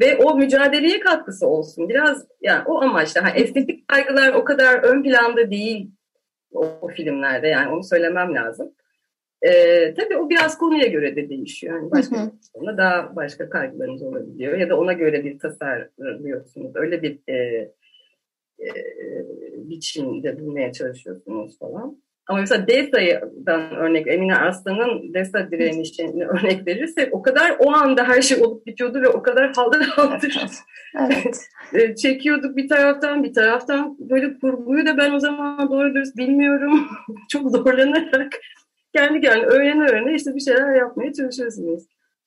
ve o mücadeleye katkısı olsun. Biraz yani o amaçla. Hani estetik kaygılar o kadar ön planda değil o, o filmlerde yani onu söylemem lazım. E, tabii o biraz konuya göre de değişiyor. Yani başka hı hı. daha başka kaygılarınız olabiliyor ya da ona göre bir tasarlıyorsunuz. Öyle bir e, e, biçimde bulmaya çalışıyorsunuz falan. Ama mesela DESA'dan örnek, Emine Arslan'ın DESA direnişini örnek verirsek o kadar o anda her şey olup bitiyordu ve o kadar haldır haldır Evet. e, çekiyorduk bir taraftan bir taraftan böyle kurguyu da ben o zaman doğru dürüst bilmiyorum. Çok zorlanarak kendi kendine öğrene öğrene işte bir şeyler yapmaya çalışıyorsunuz.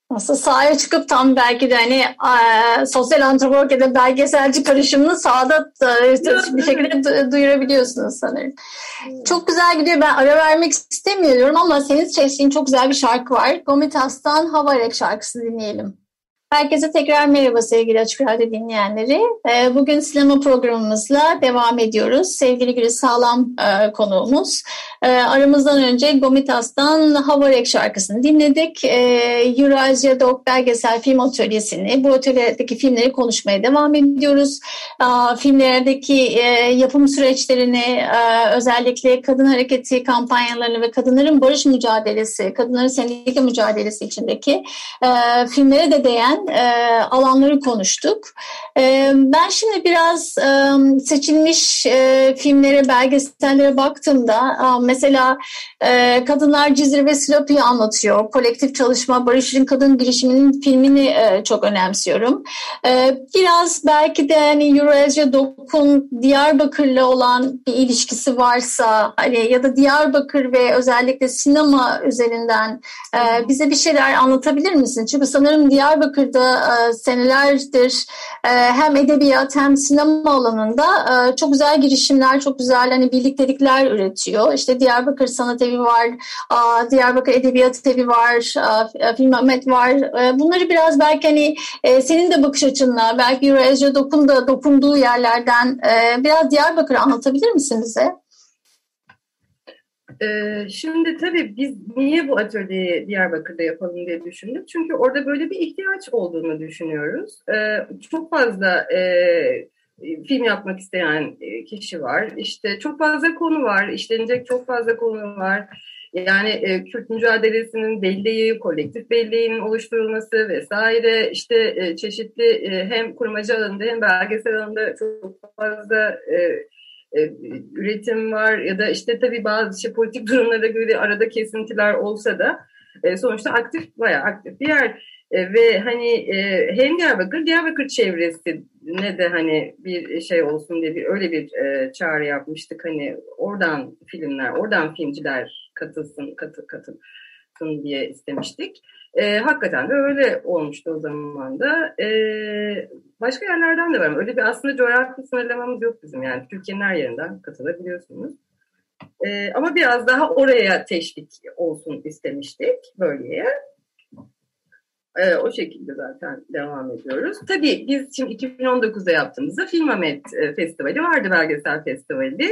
Aslında sahaya çıkıp tam belki de hani e, sosyal antropolog ya da belgeselci karışımını sahada e, işte bir şekilde du- duyurabiliyorsunuz sanırım. Çok güzel gidiyor. Ben ara vermek istemiyorum ama senin seçtiğin çok güzel bir şarkı var. Gomitas'tan Havarek şarkısı dinleyelim. Herkese tekrar merhaba sevgili Açık Radyo dinleyenleri. Ee, Bugün sinema programımızla devam ediyoruz. Sevgili Gülis Sağlam e, konuğumuz. Ee, Aramızdan önce Gomitas'tan Havarek şarkısını dinledik. Ee, Eurasia Dog Belgesel Film Atölyesi'ni, bu atölyedeki filmleri konuşmaya devam ediyoruz. Filmlerdeki e, yapım süreçlerini, e, özellikle kadın hareketi kampanyalarını ve kadınların barış mücadelesi, kadınların sendika mücadelesi içindeki filmlere de değen e, alanları konuştuk. E, ben şimdi biraz e, seçilmiş e, filmlere, belgesellere baktığımda e, mesela e, Kadınlar Cizre ve Silopi'yi anlatıyor. Kolektif çalışma, Barış'ın Kadın girişiminin filmini e, çok önemsiyorum. E, biraz belki de hani Eurasia Dok'un Diyarbakır'la olan bir ilişkisi varsa hani ya da Diyarbakır ve özellikle sinema üzerinden e, bize bir şeyler anlatabilir misin? Çünkü sanırım Diyarbakır'da e, senelerdir e, hem edebiyat hem sinema alanında e, çok güzel girişimler, çok güzel hani birliktelikler üretiyor. İşte Diyarbakır Sanat Evi var, a, Diyarbakır Edebiyat Evi var, a, Film Ahmet var. E, bunları biraz belki hani e, senin de bakış açınla, belki Dokun da dokunduğu yerlerden e, biraz Diyarbakır'ı anlatabilir misin bize? Ee, şimdi tabii biz niye bu atölyeyi Diyarbakır'da yapalım diye düşündük. Çünkü orada böyle bir ihtiyaç olduğunu düşünüyoruz. Ee, çok fazla e, film yapmak isteyen e, kişi var. İşte çok fazla konu var, işlenecek çok fazla konu var. Yani e, Kürt mücadelesinin belleği, kolektif belleğinin oluşturulması vesaire işte e, çeşitli e, hem kurmacı alanında hem belgesel alanında çok fazla e, üretim var ya da işte tabii bazı işte politik durumlara göre arada kesintiler olsa da e, sonuçta aktif bayağı aktif bir yer. E, ve hani e, hem Diyarbakır Diyarbakır çevresi ne de hani bir şey olsun diye bir öyle bir e, çağrı yapmıştık. Hani oradan filmler oradan filmciler katılsın katı katılsın diye istemiştik. E, hakikaten de öyle olmuştu o zaman da. E, başka yerlerden de var. Öyle bir aslında coğrafi sınırlamamız yok bizim yani. Türkiye'nin her yerinden katılabiliyorsunuz. E, ama biraz daha oraya teşvik olsun istemiştik bölgeye. E, o şekilde zaten devam ediyoruz. Tabii biz şimdi 2019'da yaptığımızda Film Ahmet Festivali vardı, belgesel festivali.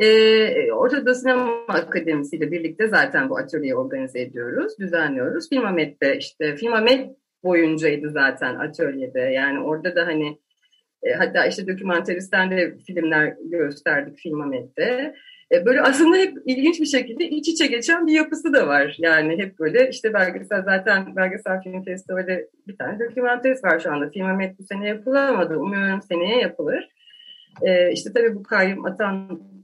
Ee, Orta Doğu Sinema Akademisi ile birlikte zaten bu atölyeyi organize ediyoruz, düzenliyoruz. Film Ahmet'te işte Film Ahmet boyuncaydı zaten atölyede. Yani orada da hani e, hatta işte dokümenteristen de filmler gösterdik Film Ahmet'te. E, böyle aslında hep ilginç bir şekilde iç içe geçen bir yapısı da var. Yani hep böyle işte belgesel zaten belgesel film festivali bir tane dokümenterist var şu anda. Film Ahmet bu sene yapılamadı. Umuyorum seneye yapılır. E, işte tabii bu kayyum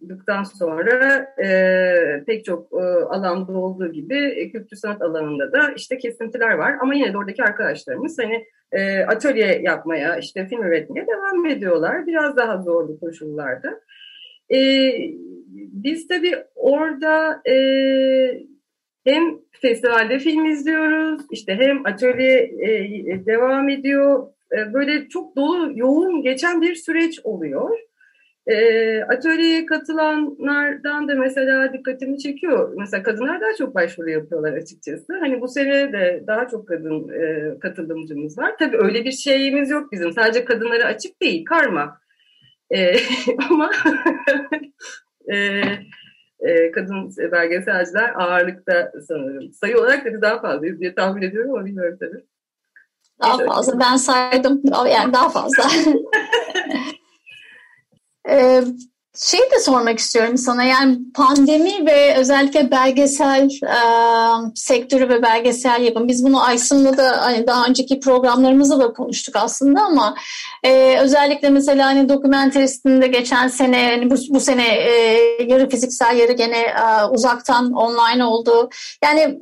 atandıktan sonra e, pek çok e, alanda olduğu gibi e, kültür sanat alanında da işte kesintiler var. Ama yine de oradaki arkadaşlarımız hani e, atölye yapmaya, işte film üretmeye devam ediyorlar. Biraz daha zorlu koşullarda. E, biz tabii orada e, hem festivalde film izliyoruz, işte hem atölye e, devam ediyor. E, böyle çok dolu, yoğun geçen bir süreç oluyor. E, atölyeye katılanlardan da mesela dikkatimi çekiyor. Mesela kadınlar daha çok başvuru yapıyorlar açıkçası. Hani bu sene de daha çok kadın e, katılımcımız var. Tabii öyle bir şeyimiz yok bizim. Sadece kadınlara açık değil, karma. E, ama e, e, kadın belgeselciler ağırlıkta sanırım. Sayı olarak da biz daha fazlayız diye tahmin ediyorum ama bilmiyorum tabii. Daha fazla. Ben saydım. Yani daha fazla. Ee, şey de sormak istiyorum sana. Yani pandemi ve özellikle belgesel e, sektörü ve belgesel yapım. Biz bunu Aysun'la da hani daha önceki programlarımızda da konuştuk aslında ama e, özellikle mesela hani dokumenteristinde geçen sene hani bu, bu sene e, yarı fiziksel yarı gene e, uzaktan online oldu. Yani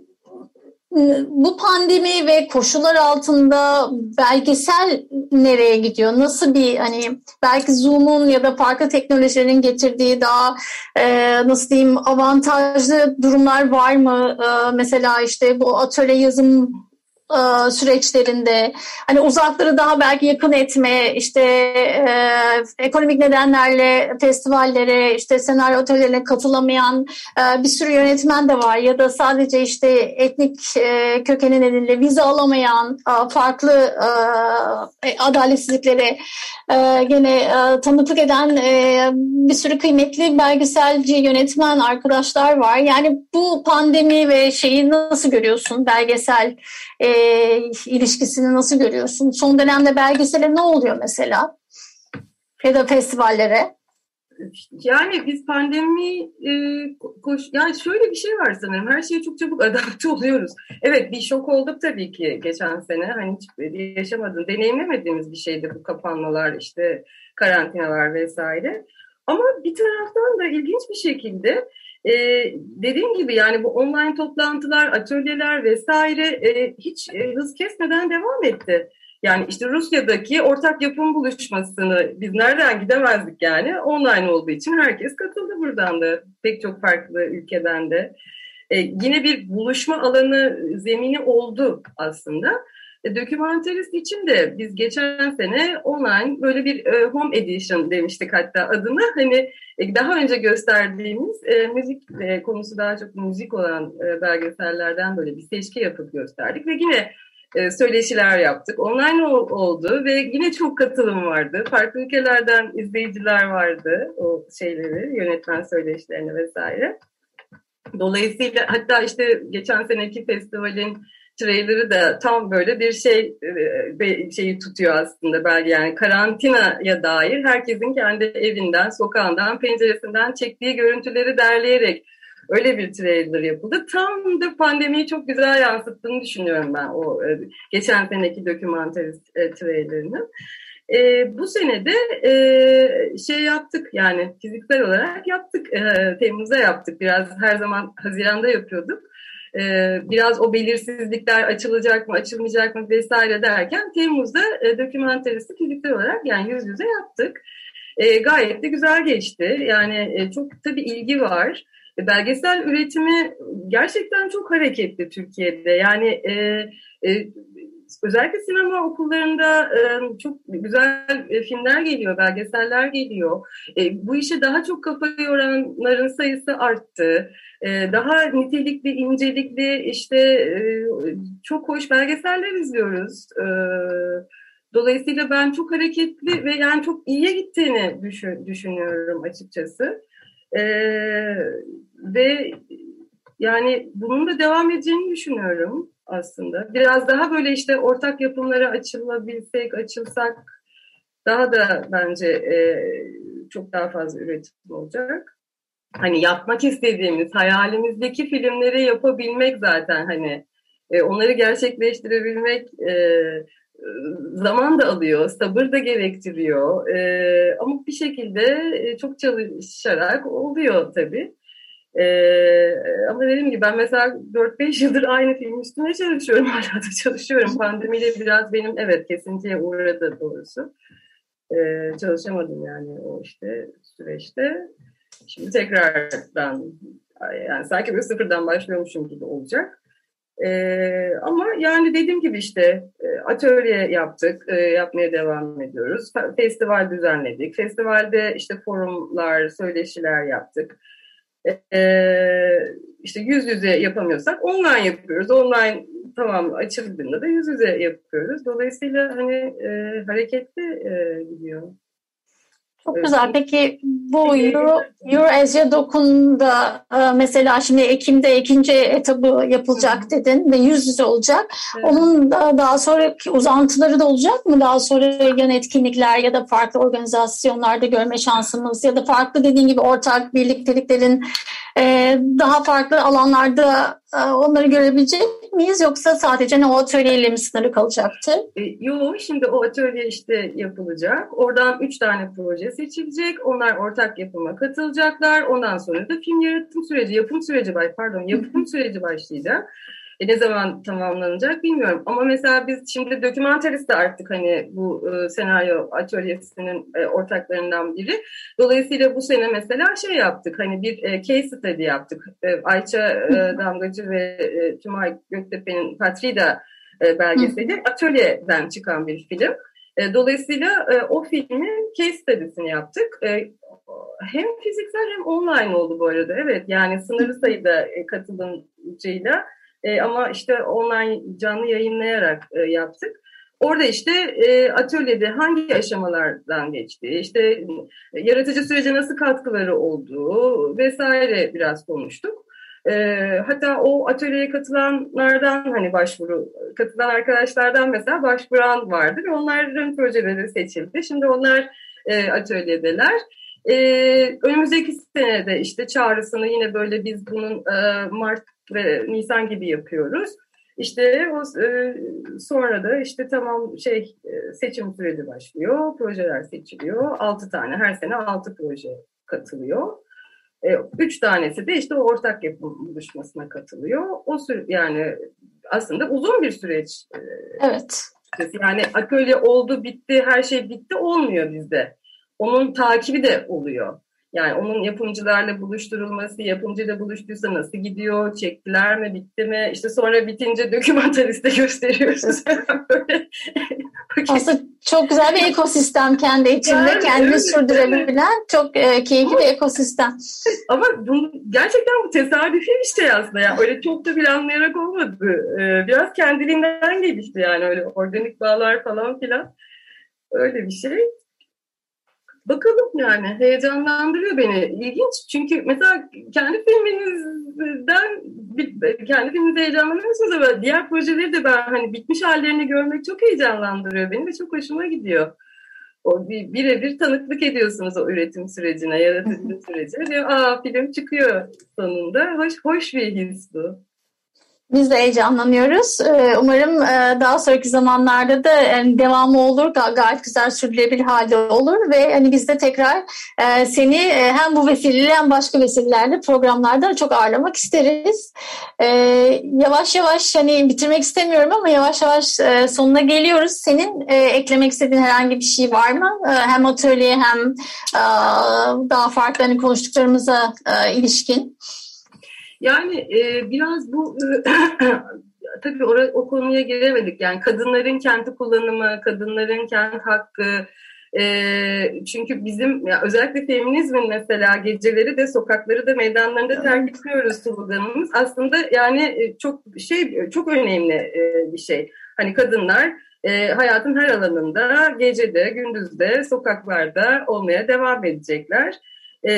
bu pandemi ve koşullar altında belgesel nereye gidiyor? Nasıl bir hani belki Zoom'un ya da farklı teknolojilerin getirdiği daha e, nasıl diyeyim avantajlı durumlar var mı? E, mesela işte bu atölye yazım e, süreçlerinde hani uzakları daha belki yakın etme işte e, ekonomik nedenlerle festivallere işte senaryo atölyelerine katılamayan e, bir sürü yönetmen de var ya da sadece işte etnik e, kökeni nedeniyle vize alamayan e, farklı e, adaletsizliklere e, gene e, tanıklık eden e, bir sürü kıymetli belgeselci yönetmen arkadaşlar var. Yani bu pandemi ve şeyi nasıl görüyorsun belgesel e, ilişkisini nasıl görüyorsun? Son dönemde belgesele ne oluyor mesela? Ya da festivallere? Yani biz pandemi e, koş yani şöyle bir şey var sanırım. Her şeye çok çabuk adapte oluyoruz. Evet bir şok olduk tabii ki geçen sene. Hani hiç yaşamadığım, deneyimlemediğimiz bir şeydi bu kapanmalar, işte karantinalar vesaire. Ama bir taraftan da ilginç bir şekilde e, dediğim gibi yani bu online toplantılar, atölyeler vesaire e, hiç e, hız kesmeden devam etti. Yani işte Rusya'daki ortak yapım buluşmasını biz nereden gidemezdik yani online olduğu için herkes katıldı buradan da pek çok farklı ülkeden de. Ee, yine bir buluşma alanı zemini oldu aslında. E, dokümenterist için de biz geçen sene online böyle bir e, home edition demiştik hatta adına. Hani e, daha önce gösterdiğimiz e, müzik e, konusu daha çok müzik olan e, belgesellerden böyle bir seçki yapıp gösterdik ve yine e, söyleşiler yaptık. Online oldu ve yine çok katılım vardı. Farklı ülkelerden izleyiciler vardı o şeyleri, yönetmen söyleşilerini vesaire. Dolayısıyla hatta işte geçen seneki festivalin trailerı da tam böyle bir şey e, şeyi tutuyor aslında belki yani karantinaya dair herkesin kendi evinden, sokağından, penceresinden çektiği görüntüleri derleyerek Öyle bir trailer yapıldı. Tam da pandemiyi çok güzel yansıttığını düşünüyorum ben o e, geçen seneki dokümanterist e, trailerını. E, bu senede e, şey yaptık yani fiziksel olarak yaptık. E, Temmuz'da yaptık. Biraz her zaman Haziran'da yapıyorduk. E, biraz o belirsizlikler açılacak mı açılmayacak mı vesaire derken Temmuz'da e, dokümanteristi fiziksel olarak yani yüz yüze yaptık. E, gayet de güzel geçti. Yani e, çok tabii ilgi var. Belgesel üretimi gerçekten çok hareketli Türkiye'de. Yani e, e, özellikle sinema okullarında e, çok güzel e, filmler geliyor, belgeseller geliyor. E, bu işe daha çok kafa yoranların sayısı arttı. Daha nitelikli, incelikli işte çok hoş belgeseller izliyoruz. Dolayısıyla ben çok hareketli ve yani çok iyiye gittiğini düşün, düşünüyorum açıkçası. Ve yani bunun da devam edeceğini düşünüyorum aslında. Biraz daha böyle işte ortak yapımlara açılabilsek, açılsak daha da bence e, çok daha fazla üretim olacak. Hani yapmak istediğimiz, hayalimizdeki filmleri yapabilmek zaten hani e, onları gerçekleştirebilmek e, zaman da alıyor, sabır da gerektiriyor. E, ama bir şekilde e, çok çalışarak oluyor tabii. E, ama dediğim gibi ben mesela 4-5 yıldır aynı film üstüne çalışıyorum. Hala da çalışıyorum. Pandemiyle biraz benim evet kesintiye uğradı doğrusu. E, çalışamadım yani o işte süreçte. Şimdi tekrardan yani sanki bir sıfırdan başlıyormuşum gibi olacak. Ee, ama yani dediğim gibi işte e, atölye yaptık, e, yapmaya devam ediyoruz. Festival düzenledik. Festivalde işte forumlar, söyleşiler yaptık. Ee, işte yüz yüze yapamıyorsak online yapıyoruz. Online tamam açıldığında da yüz yüze yapıyoruz. Dolayısıyla hani e, hareketli e, gidiyor. Çok güzel. Peki bu Euro, Euro Asia Dokun'da e, mesela şimdi Ekim'de ikinci etabı yapılacak dedin ve yüz yüze olacak. Evet. Onun da daha sonraki uzantıları da olacak mı? Daha sonra yan etkinlikler ya da farklı organizasyonlarda görme şansımız ya da farklı dediğin gibi ortak birlikteliklerin daha farklı alanlarda e, onları görebilecek miyiz yoksa sadece ne o atölyeyle mi sınırı kalacaktır? E, yok şimdi o atölye işte yapılacak. Oradan üç tane proje seçilecek. Onlar ortak yapıma katılacaklar. Ondan sonra da film yaratım süreci, yapım süreci, pardon yapım süreci başlayacak. E, ne zaman tamamlanacak bilmiyorum. Ama mesela biz şimdi dokümenterist de artık hani bu e, senaryo atölyesinin e, ortaklarından biri. Dolayısıyla bu sene mesela şey yaptık hani bir e, case study yaptık. E, Ayça e, Damgacı ve e, Tümay Göktepe'nin Patrida e, belgeseli atölyeden çıkan bir film. E, dolayısıyla e, o filmin case study'sini yaptık. E, hem fiziksel hem online oldu bu arada. Evet yani sınırlı sayıda katılımcıyla e, ama işte online canlı yayınlayarak e, yaptık. Orada işte e, atölyede hangi aşamalardan geçti, işte e, yaratıcı sürece nasıl katkıları olduğu vesaire biraz konuştuk. E, hatta o atölyeye katılanlardan hani başvuru, katılan arkadaşlardan mesela başvuran vardı ve onların projeleri seçildi. Şimdi onlar e, atölyedeler. Ee, önümüzdeki senede işte çağrısını yine böyle biz bunun e, Mart ve Nisan gibi yapıyoruz. İşte o e, sonra da işte tamam şey e, seçim süreci başlıyor, projeler seçiliyor. Altı tane her sene altı proje katılıyor. E, üç tanesi de işte o ortak yapım buluşmasına katılıyor. O süre yani aslında uzun bir süreç. E, evet. Yani atölye oldu bitti her şey bitti olmuyor bizde. Onun takibi de oluyor. Yani onun yapımcılarla buluşturulması, yapımcıyla buluştuysa nasıl gidiyor, çektiler mi, bitti mi? İşte sonra bitince dokümentariste gösteriyoruz. Aslında çok güzel bir ekosistem kendi içinde, yani, kendini evet, sürdürebilen evet. çok e, keyifli bir ekosistem. Ama bu, gerçekten bu tesadüfi bir şey aslında. Yani öyle çok da planlayarak olmadı. Ee, biraz kendiliğinden gelişti yani öyle organik bağlar falan filan. Öyle bir şey. Bakalım yani heyecanlandırıyor beni. İlginç çünkü mesela kendi filminizden kendi filminizde heyecanlanıyorsunuz ama diğer projeleri de ben hani bitmiş hallerini görmek çok heyecanlandırıyor beni ve çok hoşuma gidiyor. O bir, birebir tanıklık ediyorsunuz o üretim sürecine, yaratıcı sürecine. Diyor, aa film çıkıyor sonunda. Hoş, hoş bir his bu. Biz de heyecanlanıyoruz. Ee, umarım e, daha sonraki zamanlarda da devamı olur, gayet güzel sürdürülebilir halde olur ve hani biz de tekrar e, seni e, hem bu vesileyle hem başka vesilelerle programlarda çok ağırlamak isteriz. Yavaş yavaş hani bitirmek istemiyorum ama yavaş yavaş sonuna geliyoruz. Senin eklemek istediğin herhangi bir şey var mı? Hem atölye hem daha farklı hani konuştuklarımıza ilişkin. Yani e, biraz bu tabii or- o konuya giremedik. Yani kadınların kenti kullanımı, kadınların kent hakkı, e, çünkü bizim ya özellikle feminizmin mesela geceleri de sokakları da meydanlarında terk etmiyoruz sloganımız. Aslında yani e, çok şey çok önemli e, bir şey. Hani kadınlar e, hayatın her alanında gecede, gündüzde, sokaklarda olmaya devam edecekler. E,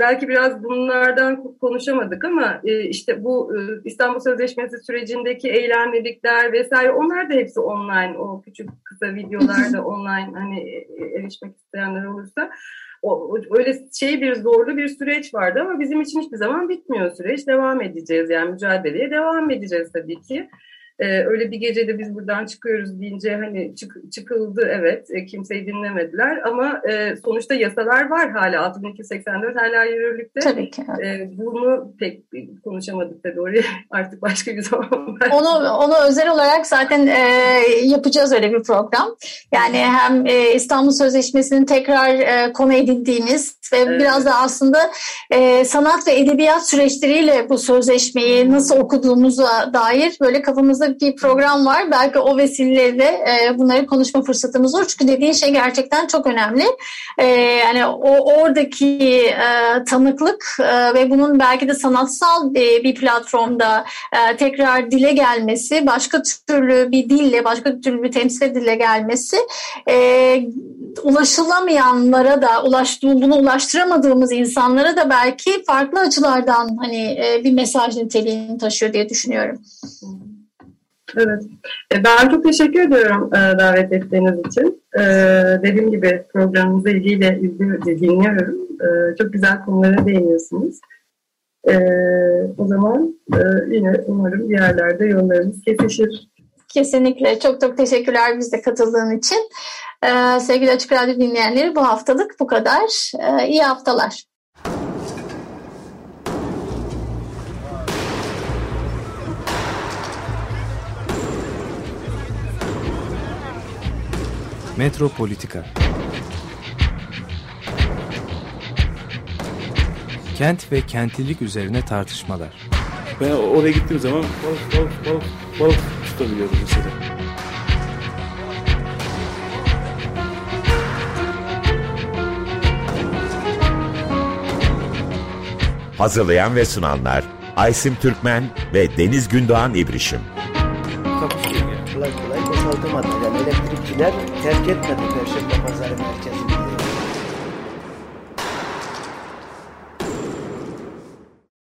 belki biraz bunlardan konuşamadık ama e, işte bu e, İstanbul Sözleşmesi sürecindeki eylemlilikler vesaire onlar da hepsi online. O küçük kısa videolar da online hani e, erişmek isteyenler olursa o, öyle şey bir zorlu bir süreç vardı ama bizim için hiçbir zaman bitmiyor süreç. Devam edeceğiz yani mücadeleye devam edeceğiz tabii ki. Ee, öyle bir gecede biz buradan çıkıyoruz deyince hani çık, çıkıldı evet e, kimseyi dinlemediler ama e, sonuçta yasalar var hala 6284 hala yürürlükte. Tabii ki. E, bunu pek konuşamadık tabii oraya artık başka bir zaman. Onu, onu özel olarak zaten e, yapacağız öyle bir program. Yani hem e, İstanbul Sözleşmesi'nin tekrar e, konu edindiğimiz ve evet. biraz da aslında e, sanat ve edebiyat süreçleriyle bu sözleşmeyi nasıl okuduğumuza dair böyle kafamızda haftalık bir program var. Belki o vesileyle e, bunları konuşma fırsatımız olur. Çünkü dediğin şey gerçekten çok önemli. E, yani o oradaki e, tanıklık e, ve bunun belki de sanatsal bir, bir platformda e, tekrar dile gelmesi, başka türlü bir dille, başka türlü bir temsil dile gelmesi e, ulaşılamayanlara da ulaş, ulaştıramadığımız insanlara da belki farklı açılardan hani e, bir mesaj niteliğini taşıyor diye düşünüyorum. Evet. E, ben çok teşekkür ediyorum e, davet ettiğiniz için. E, dediğim gibi programımızı ilgiyle dinliyorum. Çok güzel konulara değiniyorsunuz. O zaman yine umarım bir yerlerde yollarımız kesişir. Kesinlikle. Çok çok teşekkürler bizde katıldığın için. Sevgili Açık Radyo dinleyenleri bu haftalık bu kadar. İyi haftalar. Metropolitika Kent ve kentlilik üzerine tartışmalar. Ben oraya gittiğim zaman balık balık balık balık tutabiliyordum mesela. Hazırlayan ve sunanlar Aysim Türkmen ve Deniz Gündoğan İbrişim. Kapışıyor yani. Kolay kolay boşaltamadı. Yani elektrikçiler terk etmedi.